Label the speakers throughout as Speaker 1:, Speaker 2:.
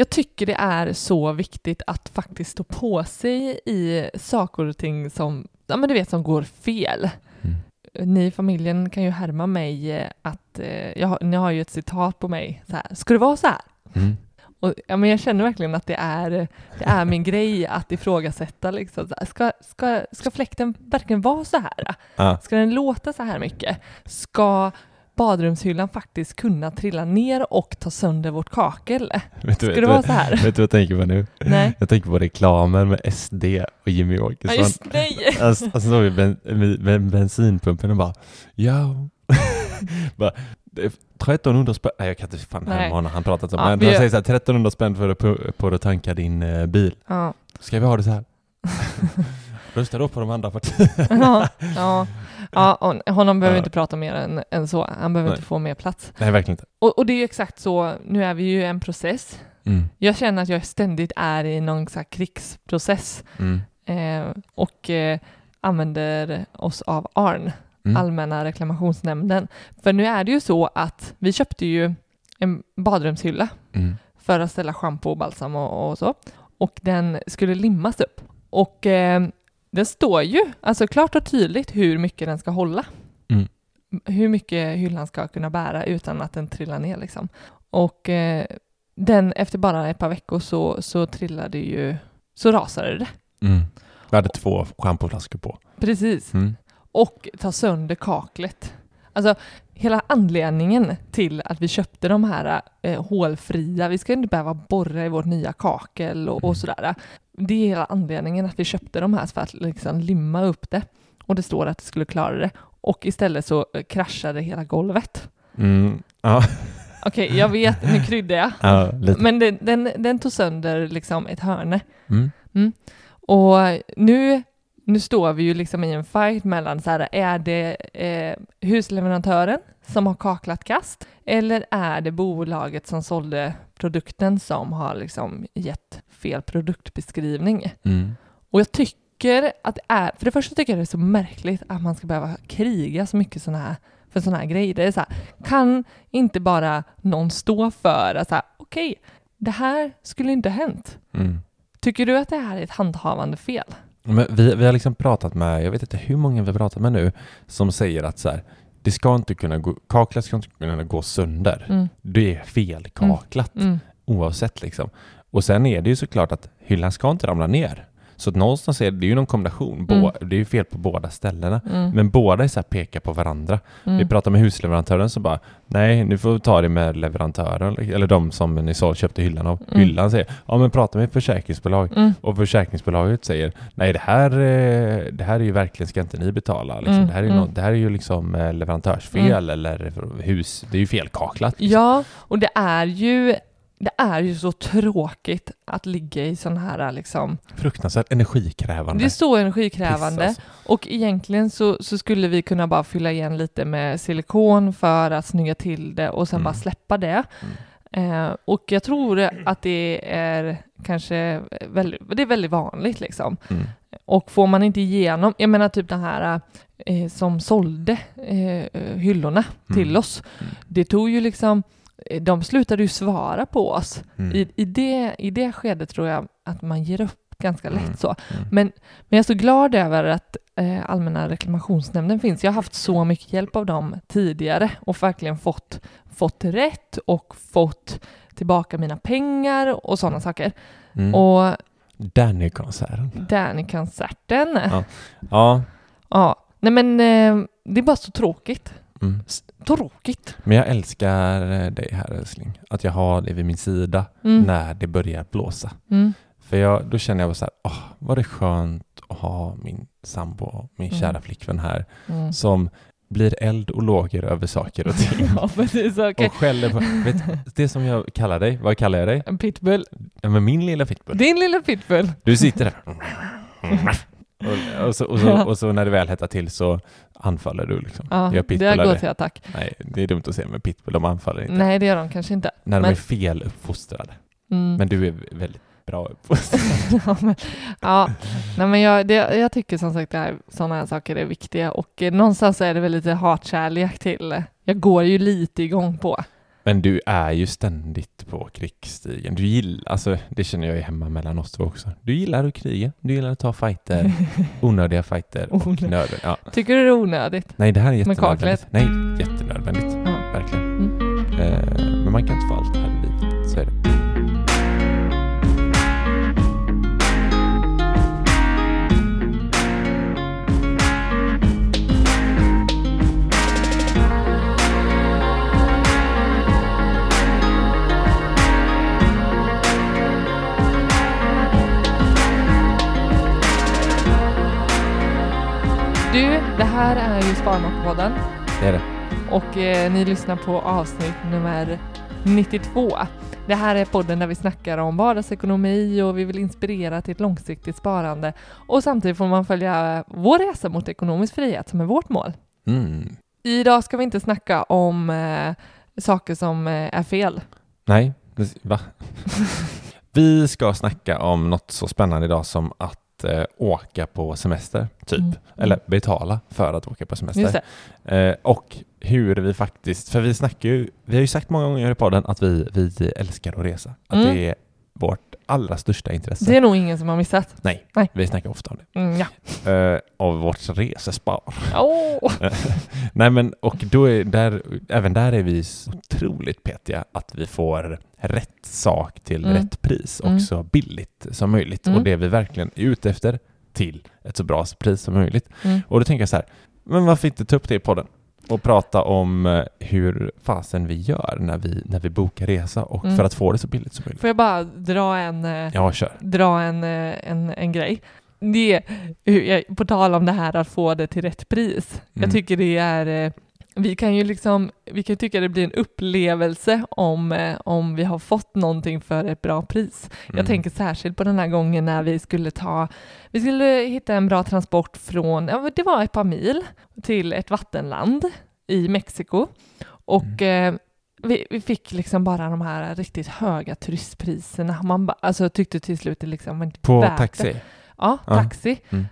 Speaker 1: Jag tycker det är så viktigt att faktiskt stå på sig i saker och ting som, ja men du vet, som går fel.
Speaker 2: Mm.
Speaker 1: Ni i familjen kan ju härma mig eh, att, eh, jag, ni har ju ett citat på mig, så här, ska det vara så här?
Speaker 2: Mm.
Speaker 1: Och, ja, men jag känner verkligen att det är, det är min grej att ifrågasätta. Liksom. Ska, ska, ska fläkten verkligen vara så här?
Speaker 2: Ja.
Speaker 1: Ska den låta så här mycket? Ska badrumshyllan faktiskt kunna trilla ner och ta sönder vårt kakel?
Speaker 2: Vet, du,
Speaker 1: Ska
Speaker 2: vet,
Speaker 1: det vara så här?
Speaker 2: vet du vad jag tänker på nu?
Speaker 1: Nej.
Speaker 2: Jag tänker på reklamen med SD och Jimmy
Speaker 1: Ja,
Speaker 2: Åkesson.
Speaker 1: just nej!
Speaker 2: Alltså, alltså står vid ben, ben, bensinpumpen och bara ja. bara, det är 1300 spänn. Nej jag kan inte fan härma honom, han pratat om.
Speaker 1: Ja,
Speaker 2: men
Speaker 1: vi
Speaker 2: han säger så här 1300 spänn för att, pu- på att tanka din eh, bil.
Speaker 1: Ja.
Speaker 2: Ska vi ha det så här? Rösta då på de andra partierna.
Speaker 1: Ja, ja. ja hon- honom behöver
Speaker 2: Ja.
Speaker 1: inte prata mer än, än så. Han behöver
Speaker 2: Nej.
Speaker 1: inte få mer plats.
Speaker 2: Nej verkligen inte.
Speaker 1: Och, och det är ju exakt så, nu är vi ju i en process.
Speaker 2: Mm.
Speaker 1: Jag känner att jag ständigt är i någon så krigsprocess
Speaker 2: Mm.
Speaker 1: eh, och eh, använder oss av ARN,
Speaker 2: Mm.
Speaker 1: Allmänna reklamationsnämnden. För nu är det ju så att vi köpte ju en badrumshylla
Speaker 2: Mm.
Speaker 1: för att ställa schampo och balsam och, och så. Och den skulle limmas upp. Och eh, det står ju alltså klart och tydligt hur mycket den ska hålla.
Speaker 2: Mm.
Speaker 1: Hur mycket hyllan ska kunna bära utan att den trillar ner liksom. Och eh, den efter bara ett par veckor så, så trillade ju, så rasade det.
Speaker 2: Mm. Vi hade två schampoflaskor på.
Speaker 1: Precis.
Speaker 2: Mm.
Speaker 1: Och ta sönder kaklet. Alltså hela anledningen till att vi köpte de här eh, hålfria, vi ska inte behöva borra i vårt nya kakel och,
Speaker 2: Mm.
Speaker 1: och sådär. Det är hela anledningen att vi köpte de här för att liksom limma upp det. Och det står att det skulle klara det. Och istället så eh, kraschade hela golvet.
Speaker 2: Mm. Ja.
Speaker 1: Okej, jag vet, nu kryddar jag.
Speaker 2: ja, lite.
Speaker 1: Men den, den, den tog sönder liksom ett hörne.
Speaker 2: Mm.
Speaker 1: Och nu, nu står vi ju liksom i en fight mellan så här, är det eh, husleverantören som har kaklat kast eller är det bolaget som sålde produkten som har liksom gett fel produktbeskrivning?
Speaker 2: Mm.
Speaker 1: Och jag tycker att det är, för det första tycker jag det är så märkligt att man ska behöva kriga så mycket såna här, för sådana här grejer. Det är så här, kan inte bara någon stå för att okej, det här skulle inte hänt.
Speaker 2: Mm.
Speaker 1: Tycker du att det här är ett handhavande fel?
Speaker 2: Men vi, vi har liksom pratat med, jag vet inte hur många vi har pratat med nu, som säger att så här, det ska inte kunna gå, kaklat ska inte kunna gå sönder.
Speaker 1: Mm.
Speaker 2: Det är fel kaklat
Speaker 1: Mm.
Speaker 2: oavsett liksom. Och sen är det ju såklart att hyllan ska inte ramla ner. Så att någonstans är det ju någon kombination. Bå,
Speaker 1: Mm.
Speaker 2: Det är ju fel på båda ställena.
Speaker 1: Mm.
Speaker 2: Men båda är så här pekar på varandra. Vi
Speaker 1: Mm.
Speaker 2: pratar med husleverantören som bara Nej, ni får ta det med leverantören eller de som ni så köpte hyllan av.
Speaker 1: Mm.
Speaker 2: Hyllan säger Ja men prata med försäkringsbolag.
Speaker 1: Mm.
Speaker 2: Och försäkringsbolaget säger Nej det här, eh, det här är ju verkligen ska inte ni betala. Liksom.
Speaker 1: Mm,
Speaker 2: Det, här är ju något, det här är ju liksom eh, leverantörsfel eller hus. Det är ju felkaklat. liksom.
Speaker 1: Ja, och det är ju det är ju så tråkigt att ligga i sån här liksom,
Speaker 2: Fruktansvärt energikrävande.
Speaker 1: det är så
Speaker 2: Piss,
Speaker 1: energikrävande
Speaker 2: alltså.
Speaker 1: och egentligen så, så skulle vi kunna bara fylla igen lite med silikon för att snygga till det och sen
Speaker 2: Mm.
Speaker 1: bara släppa det. Eh, och jag tror att det är kanske väldigt, det är väldigt vanligt liksom.
Speaker 2: Mm.
Speaker 1: Och får man inte igenom, jag menar typ den här eh, som sålde eh, hyllorna till
Speaker 2: Mm.
Speaker 1: oss, det tog ju liksom, de slutade ju svara på oss.
Speaker 2: Mm.
Speaker 1: I, i, det, I det skedet tror jag att man ger upp ganska lätt
Speaker 2: Mm.
Speaker 1: så.
Speaker 2: Mm.
Speaker 1: Men, men jag är så glad över att eh, Allmänna reklamationsnämnden finns. Jag har haft så mycket hjälp av dem tidigare och verkligen fått, fått rätt och fått tillbaka mina pengar och sådana saker.
Speaker 2: Mm.
Speaker 1: Och
Speaker 2: Danny-konserten.
Speaker 1: Danny-konserten, ja.
Speaker 2: Ja. Ja.
Speaker 1: Nej men eh, det är bara så tråkigt.
Speaker 2: Mm.
Speaker 1: Tråkigt.
Speaker 2: Men jag älskar eh, dig här älskling. Att jag har dig vid min sida
Speaker 1: Mm.
Speaker 2: när det börjar blåsa.
Speaker 1: Mm.
Speaker 2: För jag, då känner jag så här, åh, vad det skönt att ha min sambo, min
Speaker 1: Mm.
Speaker 2: kära flickvän här,
Speaker 1: Mm.
Speaker 2: som blir eld och lågor över saker och ting.
Speaker 1: ja, precis. Okej.
Speaker 2: Och skäller på, vet, det som jag kallar dig, vad kallar jag dig?
Speaker 1: En pitbull.
Speaker 2: Ja, men min lilla pitbull.
Speaker 1: Din lilla pitbull.
Speaker 2: Du sitter där. Och, och, så, och, så, och så när det väl hettar till så anfaller du liksom.
Speaker 1: Ja, det
Speaker 2: pitbullar
Speaker 1: går
Speaker 2: dig.
Speaker 1: till attack.
Speaker 2: Nej, det är dumt att säga, men pitbull, de anfaller inte.
Speaker 1: Nej, det gör de kanske inte.
Speaker 2: När de
Speaker 1: men-
Speaker 2: är fel uppfostrade.
Speaker 1: Mm.
Speaker 2: Men du är väldigt bra uppfostrad.
Speaker 1: ja, men, ja. Nej, men jag, det, jag tycker som sagt att sådana här saker är viktiga och eh, någonstans är det väl lite hatkärlek till. Jag går ju lite igång på.
Speaker 2: Men du är ju ständigt på krigsstigen. Du gillar, alltså det känner jag ju hemma mellan oss två också. Du gillar att kriga, du gillar att ta fighter, onödiga fighter och nöden. Ja.
Speaker 1: Tycker du det är onödigt?
Speaker 2: Nej, det här är
Speaker 1: Med kaklet?
Speaker 2: jättenödvändigt. Nej, jättenödvändigt.
Speaker 1: Ja.
Speaker 2: Verkligen.
Speaker 1: Mm.
Speaker 2: Eh, men man kan inte få allt här det
Speaker 1: här är ju Sparmakarpodden
Speaker 2: Det är det.
Speaker 1: och eh, ni lyssnar på avsnitt nummer 92. Det här är podden där vi snackar om vardagsekonomi och vi vill inspirera till ett långsiktigt sparande och samtidigt får man följa vår resa mot ekonomisk frihet som är vårt mål.
Speaker 2: Mm.
Speaker 1: Idag ska vi inte snacka om eh, saker som eh, är fel.
Speaker 2: Nej, va? Vi ska snacka om något så spännande idag som att eh, åka på semester, typ.
Speaker 1: Mm.
Speaker 2: Eller betala för att åka på semester. Eh, och hur vi faktiskt, för vi snackar ju, vi har ju sagt många gånger i podden att vi, vi älskar att resa. Att
Speaker 1: Mm.
Speaker 2: det är vårt allra största intresse.
Speaker 1: Det är nog ingen som har missat.
Speaker 2: Nej,
Speaker 1: Nej.
Speaker 2: vi snackar ofta om det.
Speaker 1: Mm, ja.
Speaker 2: Eh, av vårt resespar.
Speaker 1: Åh!
Speaker 2: Nej men och då är där, även där är vi otroligt petiga att vi får rätt sak till
Speaker 1: Mm.
Speaker 2: rätt pris och
Speaker 1: Mm.
Speaker 2: så billigt som möjligt.
Speaker 1: Mm.
Speaker 2: Och det är vi verkligen är ute efter till ett så bra pris som möjligt.
Speaker 1: Mm.
Speaker 2: Och då tänker jag så här, men varför inte ta upp det i podden? Och prata om eh, hur fasen vi gör när vi, när vi bokar resa och
Speaker 1: Mm.
Speaker 2: för att få det så billigt som möjligt.
Speaker 1: Får jag bara dra en, eh,
Speaker 2: Ja, kör.
Speaker 1: dra en, eh, en, en grej? Det, på tal om det här att få det till rätt pris.
Speaker 2: Mm.
Speaker 1: Jag tycker det är vi kan ju liksom, vi kan tycka det blir en upplevelse om, eh, om vi har fått någonting för ett bra pris. Jag
Speaker 2: Mm.
Speaker 1: tänker särskilt på den här gången när vi skulle ta, vi skulle hitta en bra transport från, ja det var ett par mil till ett vattenland i Mexiko och
Speaker 2: Mm.
Speaker 1: eh, vi, vi fick liksom bara de här riktigt höga turistpriserna. Man ba, alltså tyckte till slut det liksom var inte
Speaker 2: På
Speaker 1: värt
Speaker 2: taxi?
Speaker 1: Det. Ja,
Speaker 2: Ja.
Speaker 1: taxi
Speaker 2: Mm.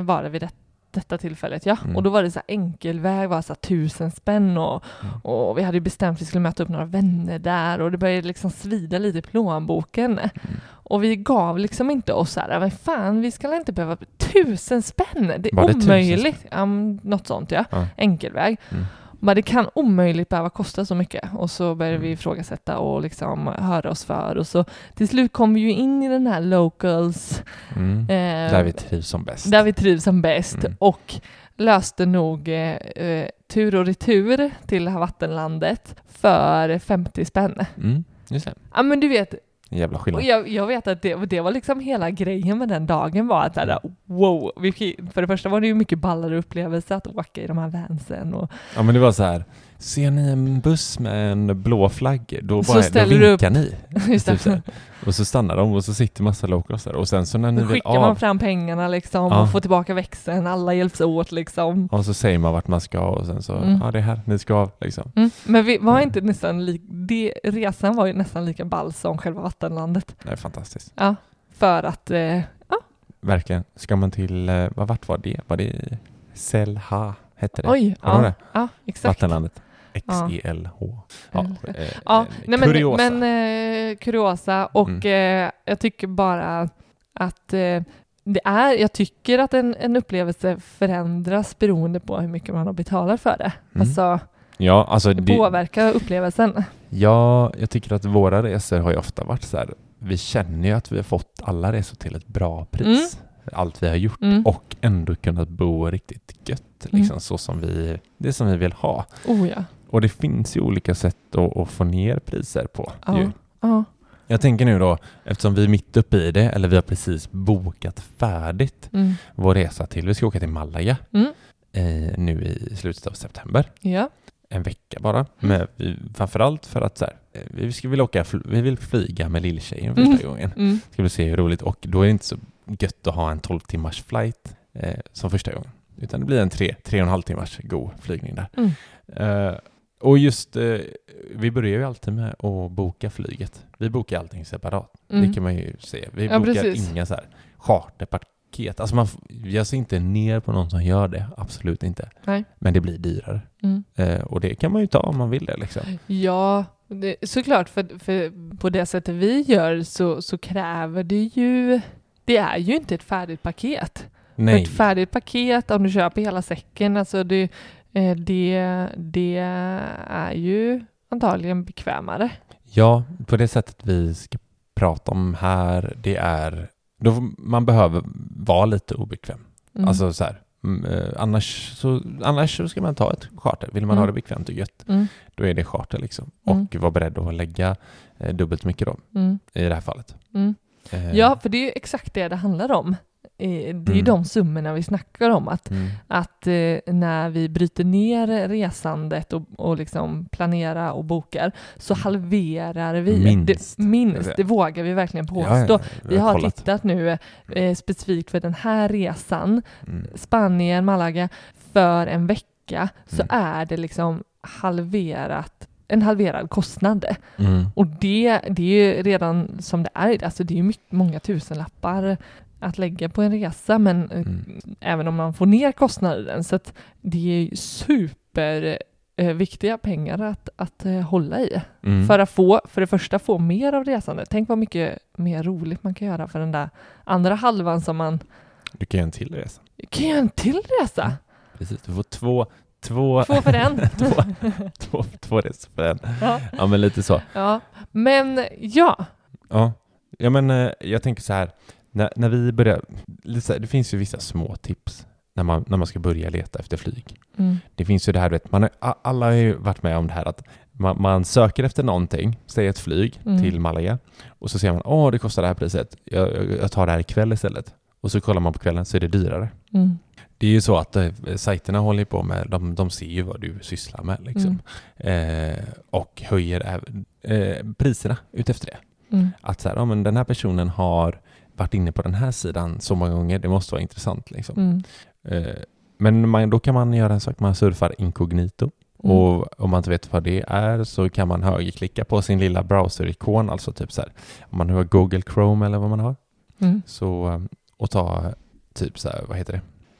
Speaker 1: eh, var det vid det, detta tillfället. Ja.
Speaker 2: Mm.
Speaker 1: Och då var det så här enkelväg, var så här tusen spänn och,
Speaker 2: Mm.
Speaker 1: och vi hade ju bestämt att vi skulle möta upp några vänner där och det började liksom svida lite i plånboken.
Speaker 2: Mm.
Speaker 1: Och vi gav liksom inte oss så här, men fan, vi ska inte behöva tusen spänn. Det är
Speaker 2: Var det
Speaker 1: omöjligt. Ja, men något sånt ja.
Speaker 2: Ja.
Speaker 1: Enkelväg.
Speaker 2: Mm.
Speaker 1: Men det kan omöjligt behöva kosta så mycket. Och så började vi
Speaker 2: Mm.
Speaker 1: ifrågasätta och liksom höra oss för. Och så till slut kom vi ju in i den här locals,
Speaker 2: Mm.
Speaker 1: eh,
Speaker 2: Där vi trivs som bäst.
Speaker 1: där vi trivs som bäst.
Speaker 2: Mm.
Speaker 1: Och löste nog eh, eh, tur och retur till det här vattenlandet för 50 spänn.
Speaker 2: Mm.
Speaker 1: Ja men du vet,
Speaker 2: En jävla
Speaker 1: och
Speaker 2: skillnad.
Speaker 1: jag, jag vet att det, det var liksom hela grejen med den dagen var att så här, wow, för det första var det ju mycket ballare upplevelse att åka i de här vansen och
Speaker 2: Ja men det var så här. Ser ni en buss med en blå flagg, då, bara, då vinkar ni.
Speaker 1: just
Speaker 2: Typ så. Och så stannar de och så sitter massa locals där. Och sen så när ni
Speaker 1: Då
Speaker 2: vill
Speaker 1: skickar man
Speaker 2: av,
Speaker 1: fram pengarna liksom
Speaker 2: Ja.
Speaker 1: och får tillbaka växeln, alla hjälps åt liksom.
Speaker 2: och så säger man vart man ska och sen så,
Speaker 1: Mm.
Speaker 2: ja det är här ni ska av liksom.
Speaker 1: Mm. Men vi var inte nästan lik, det, resan var ju nästan lika ball som själva vattenlandet.
Speaker 2: Det är fantastiskt.
Speaker 1: Ja, för att, eh,
Speaker 2: Verkligen. Ska man till, eh, vad vart var det? Var det Selha? Hette det?
Speaker 1: oj, ja,
Speaker 2: det?
Speaker 1: ja, exakt.
Speaker 2: Vattenlandet. X-E-L-H. Ja,
Speaker 1: Eller-
Speaker 2: eh,
Speaker 1: Ja,
Speaker 2: eh,
Speaker 1: nej men,
Speaker 2: kuriosa.
Speaker 1: men eh, kuriosa och
Speaker 2: Mm.
Speaker 1: eh, jag tycker bara att eh, det är, jag tycker att en, en upplevelse förändras beroende på hur mycket man har betalat för det.
Speaker 2: Mm.
Speaker 1: Alltså,
Speaker 2: ja, alltså
Speaker 1: det
Speaker 2: det,
Speaker 1: påverkar upplevelsen.
Speaker 2: Ja, jag tycker att våra resor har ju ofta varit så här. Vi känner ju att vi har fått alla resor till ett bra pris. Allt vi har gjort
Speaker 1: Mm.
Speaker 2: och ändå kunnat bo riktigt gött. Liksom så som vi, det som vi vill ha.
Speaker 1: Oh ja.
Speaker 2: Och det finns ju olika sätt att, att få ner priser på.
Speaker 1: Ja. Ja.
Speaker 2: Jag tänker nu då, eftersom vi är mitt uppe i det, eller vi har precis bokat färdigt
Speaker 1: Mm.
Speaker 2: vår resa till, vi ska åka till Malaga
Speaker 1: Mm.
Speaker 2: eh, nu i slutet av september.
Speaker 1: Ja.
Speaker 2: en vecka bara. Men vi, framförallt för att så här, eh, vi skulle vilja åka, vi vill flyga med lilltjejen första
Speaker 1: Mm.
Speaker 2: gången.
Speaker 1: Mm.
Speaker 2: Ska vi se hur roligt och då är det inte så gött att ha en 12 timmars flight eh, som första gången. Utan det blir en tre, tre och en halv timmars god flygning där.
Speaker 1: Mm.
Speaker 2: Eh, och just, eh, vi börjar ju alltid med att boka flyget. Vi bokar allting separat.
Speaker 1: Mm.
Speaker 2: Det kan man ju se. Vi
Speaker 1: Ja,
Speaker 2: bokar
Speaker 1: precis.
Speaker 2: inga så här charterpaket. Alltså man, jag ser inte ner på någon som gör det. Absolut inte.
Speaker 1: Nej.
Speaker 2: Men det blir dyrare.
Speaker 1: Mm.
Speaker 2: Eh, och det kan man ju ta om man vill det liksom.
Speaker 1: Ja, det, såklart, för, för på det sättet vi gör så, så kräver det ju... Det är ju inte ett färdigt paket.
Speaker 2: Nej.
Speaker 1: Ett färdigt paket, om du köper hela säcken, alltså det, det, det är ju antagligen bekvämare.
Speaker 2: Ja, på det sättet vi ska prata om här, det är... Då, man behöver vara lite obekväm.
Speaker 1: Mm.
Speaker 2: Alltså så här, mm, eh, annars, så, annars så ska man ta ett charter. Vill man
Speaker 1: Mm.
Speaker 2: ha det bekvämt och gött,
Speaker 1: Mm,
Speaker 2: då är det charter liksom.
Speaker 1: Mm.
Speaker 2: Och vara beredd att lägga eh, dubbelt mycket då,
Speaker 1: mm,
Speaker 2: i det här fallet. Eh,
Speaker 1: Ja, för det är ju exakt det det handlar om. Eh, Det är ju
Speaker 2: Mm.
Speaker 1: de summorna vi snackar om, att
Speaker 2: Mm.
Speaker 1: att eh, när vi bryter ner resandet och, och liksom planerar och bokar så halverar vi.
Speaker 2: Minst,
Speaker 1: Det, minst, det vågar vi verkligen påstå.
Speaker 2: Ja, ja,
Speaker 1: Vi har
Speaker 2: kollat.
Speaker 1: tittat nu eh, specifikt för den här resan,
Speaker 2: Mm.
Speaker 1: Spanien, Malaga, för en vecka så
Speaker 2: Mm.
Speaker 1: är det liksom halverat, en halverad kostnad.
Speaker 2: Mm.
Speaker 1: Och det, det är ju redan som det är, alltså det är ju mycket, många tusenlappar att lägga på en resa, men eh,
Speaker 2: Mm.
Speaker 1: även om man får ner kostnaden, så att det är ju super eh, viktiga pengar att, att eh, hålla i.
Speaker 2: Mm.
Speaker 1: För att få, för det första få mer av resandet. Tänk vad mycket mer roligt man kan göra för den där andra halvan som man
Speaker 2: Du kan göra en till resa.
Speaker 1: kan göra en till resa.
Speaker 2: Precis, du får två, två,
Speaker 1: Två för en.
Speaker 2: två, två, två resor för en.
Speaker 1: Ja.
Speaker 2: Ja, men lite så.
Speaker 1: ja. Men ja,
Speaker 2: Ja, ja men jag tänker så här, när, när vi börjar, det finns ju vissa små tips när man, när man ska börja leta efter flyg.
Speaker 1: mm.
Speaker 2: Det finns ju det här, vet, man har, alla har ju varit med om det här att man, man söker efter någonting, säg ett flyg
Speaker 1: Mm.
Speaker 2: till Malaga och så ser man, åh det kostar det här priset, jag, jag, tar det här ikväll istället. Och så kollar man på kvällen så är det dyrare.
Speaker 1: Mm.
Speaker 2: Det är ju så att eh, sajterna håller på med, de, de ser ju vad du sysslar med liksom. Eh, och höjer eh, priserna utefter det.
Speaker 1: Mm.
Speaker 2: Att så här, ja, men den här personen har varit inne på den här sidan så många gånger, det måste vara intressant liksom.
Speaker 1: Mm.
Speaker 2: Eh, men man, då kan man göra en sak, man surfar inkognito.
Speaker 1: Mm.
Speaker 2: Och om man inte vet vad det är så kan man högerklicka på sin lilla browser-ikon, alltså typ så här, om man har Google Chrome eller vad man har,
Speaker 1: Mm.
Speaker 2: så, eh, och ta typ så här, vad heter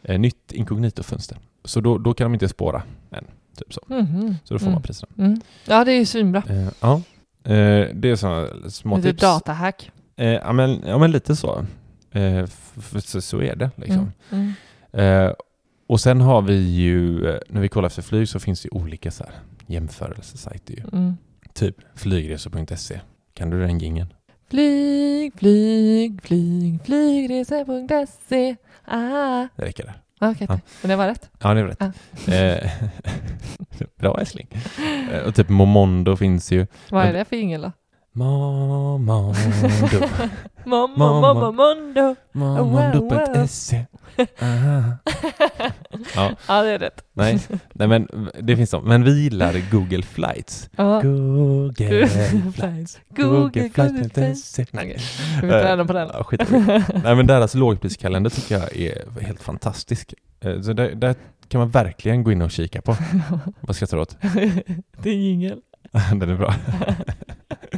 Speaker 2: det, eh, nytt inkognito-fönster. Så då, då kan de inte spåra än, typ så.
Speaker 1: Mhm.
Speaker 2: Så då får
Speaker 1: Mm.
Speaker 2: man priserna.
Speaker 1: Mm. Ja, det är ju svinbra.
Speaker 2: Eh, ja, eh, det är sådana små
Speaker 1: Lite
Speaker 2: tips.
Speaker 1: datahack.
Speaker 2: Eh, ja, men, ja, men lite så. Eh, så, så är det liksom.
Speaker 1: Mm. Mm.
Speaker 2: Eh, och sen har vi ju, eh, när vi kollar efter flyg så finns det olika så här jämförelsesajter.
Speaker 1: Mm.
Speaker 2: Typ flygresor.se. Kan du den gingen?
Speaker 1: Flyg, flyg, flyg, flygresor.se. Ah.
Speaker 2: Det räcker där.
Speaker 1: Ah, Okej,
Speaker 2: Ja.
Speaker 1: men det var rätt.
Speaker 2: Ja, det är rätt.
Speaker 1: Ja.
Speaker 2: Eh, bra älskling. Eh, och typ Momondo finns ju.
Speaker 1: Vad är det för jingel då? Mamma,
Speaker 2: Mamma.
Speaker 1: mamma, mondo.
Speaker 2: Momondo.se. Aha. Ja,
Speaker 1: Ja, det är rätt.
Speaker 2: nej, nej, men det finns så. Men vi gillar Google Flights.
Speaker 1: Ja.
Speaker 2: Google
Speaker 1: Flights.
Speaker 2: Flights.
Speaker 1: Google,
Speaker 2: Google Flights. Nej.
Speaker 1: Okej, Ska vi träna på den?
Speaker 2: Ja, skit i det. Nej men deras lågpriskalender tycker jag är helt fantastisk. Eh, Så där, där kan man verkligen gå in och kika på. Vad ska jag tro åt?
Speaker 1: det är jingel.
Speaker 2: Den är bra.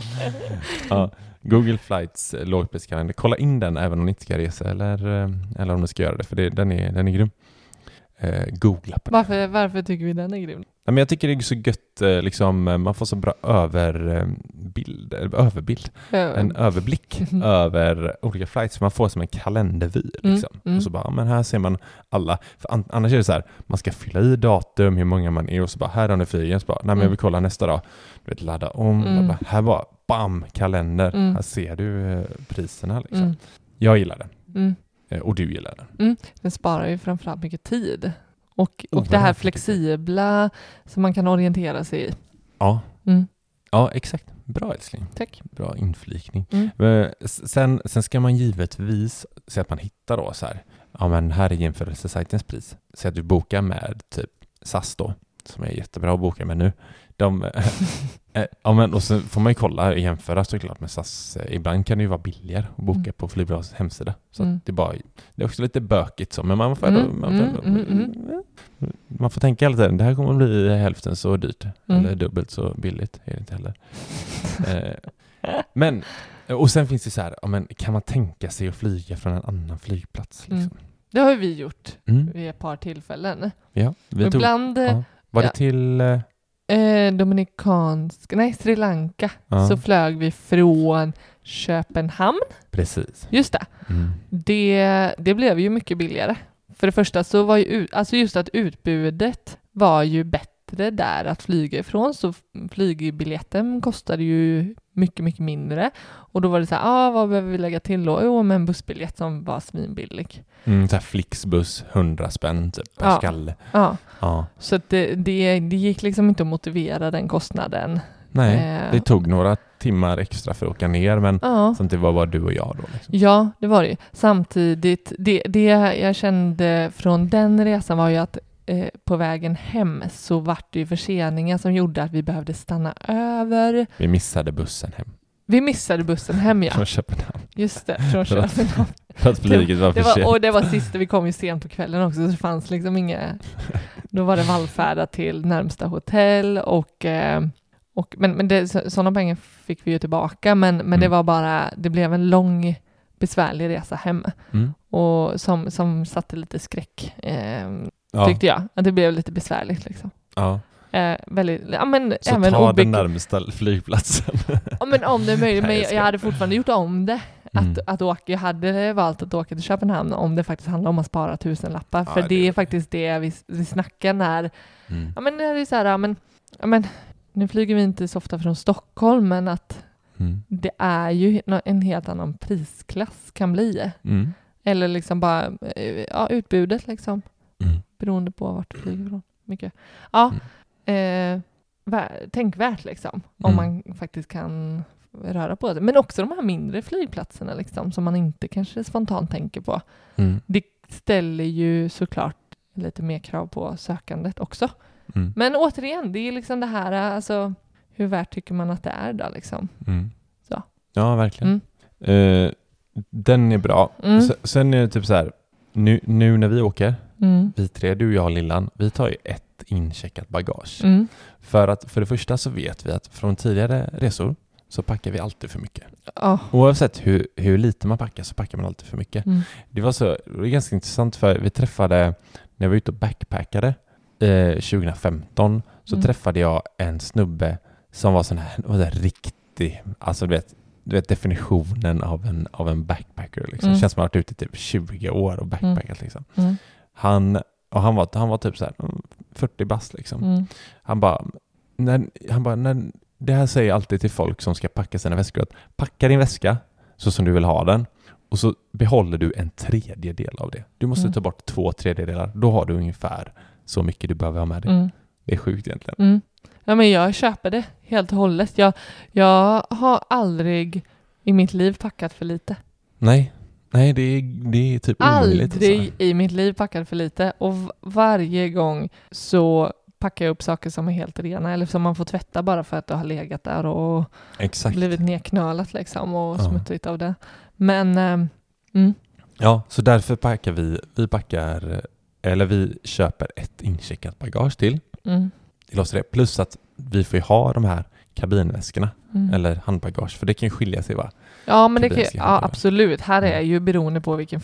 Speaker 2: ja, Google Flights eh, lågpriskalender. Kolla in den även om ni inte ska resa eller, eh, eller om ni ska göra det, för det, den, är, den är grym. Eh, googla på den.
Speaker 1: Varför, varför tycker vi den är grym?
Speaker 2: Ja, men jag tycker det är så gött, eh, liksom, eh, man får så bra överbild, eller överbild, en överblick över olika flights. Man får som en kalendervy.
Speaker 1: Mm,
Speaker 2: Liksom.
Speaker 1: mm.
Speaker 2: Och så bara, ja, men här ser man alla. An- annars är det så här, man ska fylla i datum, hur många man är och så bara, här har ni flygen. Så bara, nej men jag
Speaker 1: Mm.
Speaker 2: vill kolla nästa dag. Du vet, ladda om.
Speaker 1: Mm.
Speaker 2: Bara, här var, bam, kalender.
Speaker 1: Mm.
Speaker 2: Här ser du eh, priserna. Liksom.
Speaker 1: Mm.
Speaker 2: Jag gillar den.
Speaker 1: Mm.
Speaker 2: Eh, och du gillar den.
Speaker 1: Den sparar ju framförallt mycket tid. Och, och det här flexibla som man kan orientera sig i.
Speaker 2: Ja,
Speaker 1: Mm.
Speaker 2: ja exakt. Bra älskling.
Speaker 1: Tack.
Speaker 2: Bra inflikning.
Speaker 1: Mm.
Speaker 2: S- Sen, sen ska man givetvis se att man hittar då så här, ja men här är jämförelsesajtens pris. Så att du bokar med typ SAS då, som är jättebra att boka med nu. De, eh, ja men och så får man ju kolla och jämföra såklart med SAS. Eh, Ibland kan det ju vara billigare att boka
Speaker 1: Mm.
Speaker 2: på flygbolagens hemsida. Så
Speaker 1: Mm.
Speaker 2: det, är bara, det är också lite bökigt så, men man får,
Speaker 1: Mm,
Speaker 2: man, får
Speaker 1: mm,
Speaker 2: ändå,
Speaker 1: mm,
Speaker 2: man får tänka hela tiden, det här kommer bli hälften så dyrt.
Speaker 1: Mm.
Speaker 2: Eller dubbelt så billigt är det inte heller. eh, men, och sen finns det så här, ja, men kan man tänka sig att flyga från en annan flygplats?
Speaker 1: Mm.
Speaker 2: Liksom?
Speaker 1: Det har ju vi gjort
Speaker 2: Mm.
Speaker 1: vid ett par tillfällen.
Speaker 2: Ja, vi tog,
Speaker 1: ibland,
Speaker 2: ja. Var det till, eh,
Speaker 1: Dominikansk, nej Sri Lanka,
Speaker 2: Ja.
Speaker 1: så flög vi från Köpenhamn.
Speaker 2: Precis.
Speaker 1: Just det.
Speaker 2: Mm.
Speaker 1: det. Det blev ju mycket billigare. För det första så var ju, alltså just att utbudet var ju bättre där att flyga ifrån, så flygbiljetten kostade ju mycket, mycket mindre. Och då var det så här, ah, vad behöver vi lägga till då? Jo, men en bussbiljett som var svinbillig.
Speaker 2: Mm, så här Flixbus, 100 spänn typ per
Speaker 1: Ja.
Speaker 2: skalle.
Speaker 1: Ja,
Speaker 2: Ja.
Speaker 1: så att det, det, det gick liksom inte att motivera den kostnaden.
Speaker 2: Nej,
Speaker 1: Eh.
Speaker 2: det tog några timmar extra för att åka ner, men
Speaker 1: Ja.
Speaker 2: samtidigt var bara du och jag då. Liksom.
Speaker 1: Ja, det var det ju. Samtidigt, det, det jag kände från den resan var ju att eh, på vägen hem så vart det ju förseningar som gjorde att vi behövde stanna över.
Speaker 2: Vi missade bussen hem
Speaker 1: Vi missade bussen hem ja.
Speaker 2: från Köpenhamn.
Speaker 1: Just det, från Köpenhamn.
Speaker 2: För att flyget var
Speaker 1: Det
Speaker 2: för
Speaker 1: var, och det var sista, vi kom ju sent på kvällen också, så det fanns liksom inga... Då var det vallfärda till närmsta hotell och... Eh, och men men det, så, sådana pengar fick vi ju tillbaka, men, men det
Speaker 2: Mm.
Speaker 1: var bara... Det blev en lång, besvärlig resa hem.
Speaker 2: Mm.
Speaker 1: och som, som satte lite skräck, eh,
Speaker 2: Ja,
Speaker 1: tyckte jag. Att det blev lite besvärligt liksom.
Speaker 2: ja.
Speaker 1: Eh, väldigt, ja men
Speaker 2: Så
Speaker 1: även
Speaker 2: ta den närmsta flygplatsen.
Speaker 1: ja, men om det är möjligt, men
Speaker 2: jag
Speaker 1: hade fortfarande gjort om det. Att,
Speaker 2: Mm.
Speaker 1: att åka, jag hade valt att åka till Köpenhamn om det faktiskt handlar om att spara tusenlappar.
Speaker 2: Ja,
Speaker 1: för
Speaker 2: det-
Speaker 1: det är faktiskt det vi, vi snackar när,
Speaker 2: Mm.
Speaker 1: ja men det är så här, ja men, ja men nu flyger vi inte så ofta från Stockholm, men att
Speaker 2: Mm.
Speaker 1: det är ju en helt annan prisklass kan bli.
Speaker 2: Mm.
Speaker 1: Eller liksom bara, eh, ja utbudet liksom.
Speaker 2: Mm.
Speaker 1: beroende på vart du flyger ifrån. Mycket. Ja, eh, vä- tänkvärt liksom. Om
Speaker 2: Mm.
Speaker 1: man faktiskt kan röra på det. Men också de här mindre flygplatserna liksom, som man inte kanske spontant tänker på.
Speaker 2: Mm.
Speaker 1: Det ställer ju såklart lite mer krav på sökandet också.
Speaker 2: Mm.
Speaker 1: Men återigen, det är liksom det här, alltså hur värt tycker man att det är då liksom?
Speaker 2: Mm.
Speaker 1: Så.
Speaker 2: Ja, verkligen.
Speaker 1: Mm.
Speaker 2: Eh, den är bra.
Speaker 1: Mm.
Speaker 2: Sen är det typ så här, nu, nu när vi åker,
Speaker 1: Mm.
Speaker 2: vi tre, du, jag och Lillan, vi tar ju ett incheckat bagage.
Speaker 1: Mm.
Speaker 2: För att för det första så vet vi att från tidigare resor så packar vi alltid för mycket.
Speaker 1: Ja.
Speaker 2: Oavsett hur, hur lite man packar så packar man alltid för mycket.
Speaker 1: Mm.
Speaker 2: Det var så, det var ganska intressant för vi träffade, när jag var ute och backpackade eh, 2015 så
Speaker 1: Mm.
Speaker 2: träffade jag en snubbe som var sån här, var där riktig, alltså du vet, du vet definitionen av en, av en backpacker liksom.
Speaker 1: Mm.
Speaker 2: Känns som att han har varit ute i typ 20 år och backpackat liksom.
Speaker 1: Mm.
Speaker 2: Han, och han var, han var typ så här mm, 40 bast liksom.
Speaker 1: Mm.
Speaker 2: Han bara, när, han bara, när, det här säger jag alltid till folk som ska packa sina väskor, att packa din väska så som du vill ha den och så behåller du en tredjedel av det. Du måste
Speaker 1: Mm.
Speaker 2: ta bort två tredjedelar, då har du ungefär så mycket du behöver ha med dig.
Speaker 1: Mm.
Speaker 2: Det är sjukt egentligen.
Speaker 1: Mm. Ja, men jag köper det helt och hållet. Jag, jag har aldrig i mitt liv packat för lite.
Speaker 2: Nej, nej det är, det är typ omöjligt.
Speaker 1: Aldrig
Speaker 2: alltså.
Speaker 1: i mitt liv packat för lite. Och varje gång så packar jag upp saker som är helt rena eller som man får tvätta bara för att det har legat där och
Speaker 2: Exakt.
Speaker 1: blivit nedknölat liksom och
Speaker 2: Ja.
Speaker 1: smutsigt av det. Men ehm, mm,
Speaker 2: Ja, så därför packar vi, vi packar, eller vi köper ett incheckat bagage till
Speaker 1: mm,
Speaker 2: det. Plus att vi får ju ha de här kabinväskorna
Speaker 1: mm.
Speaker 2: eller handbagage, för det kan ju skilja sig va?
Speaker 1: Ja, men det kan, ja,
Speaker 2: det.
Speaker 1: absolut. Här är ju beroende på vilken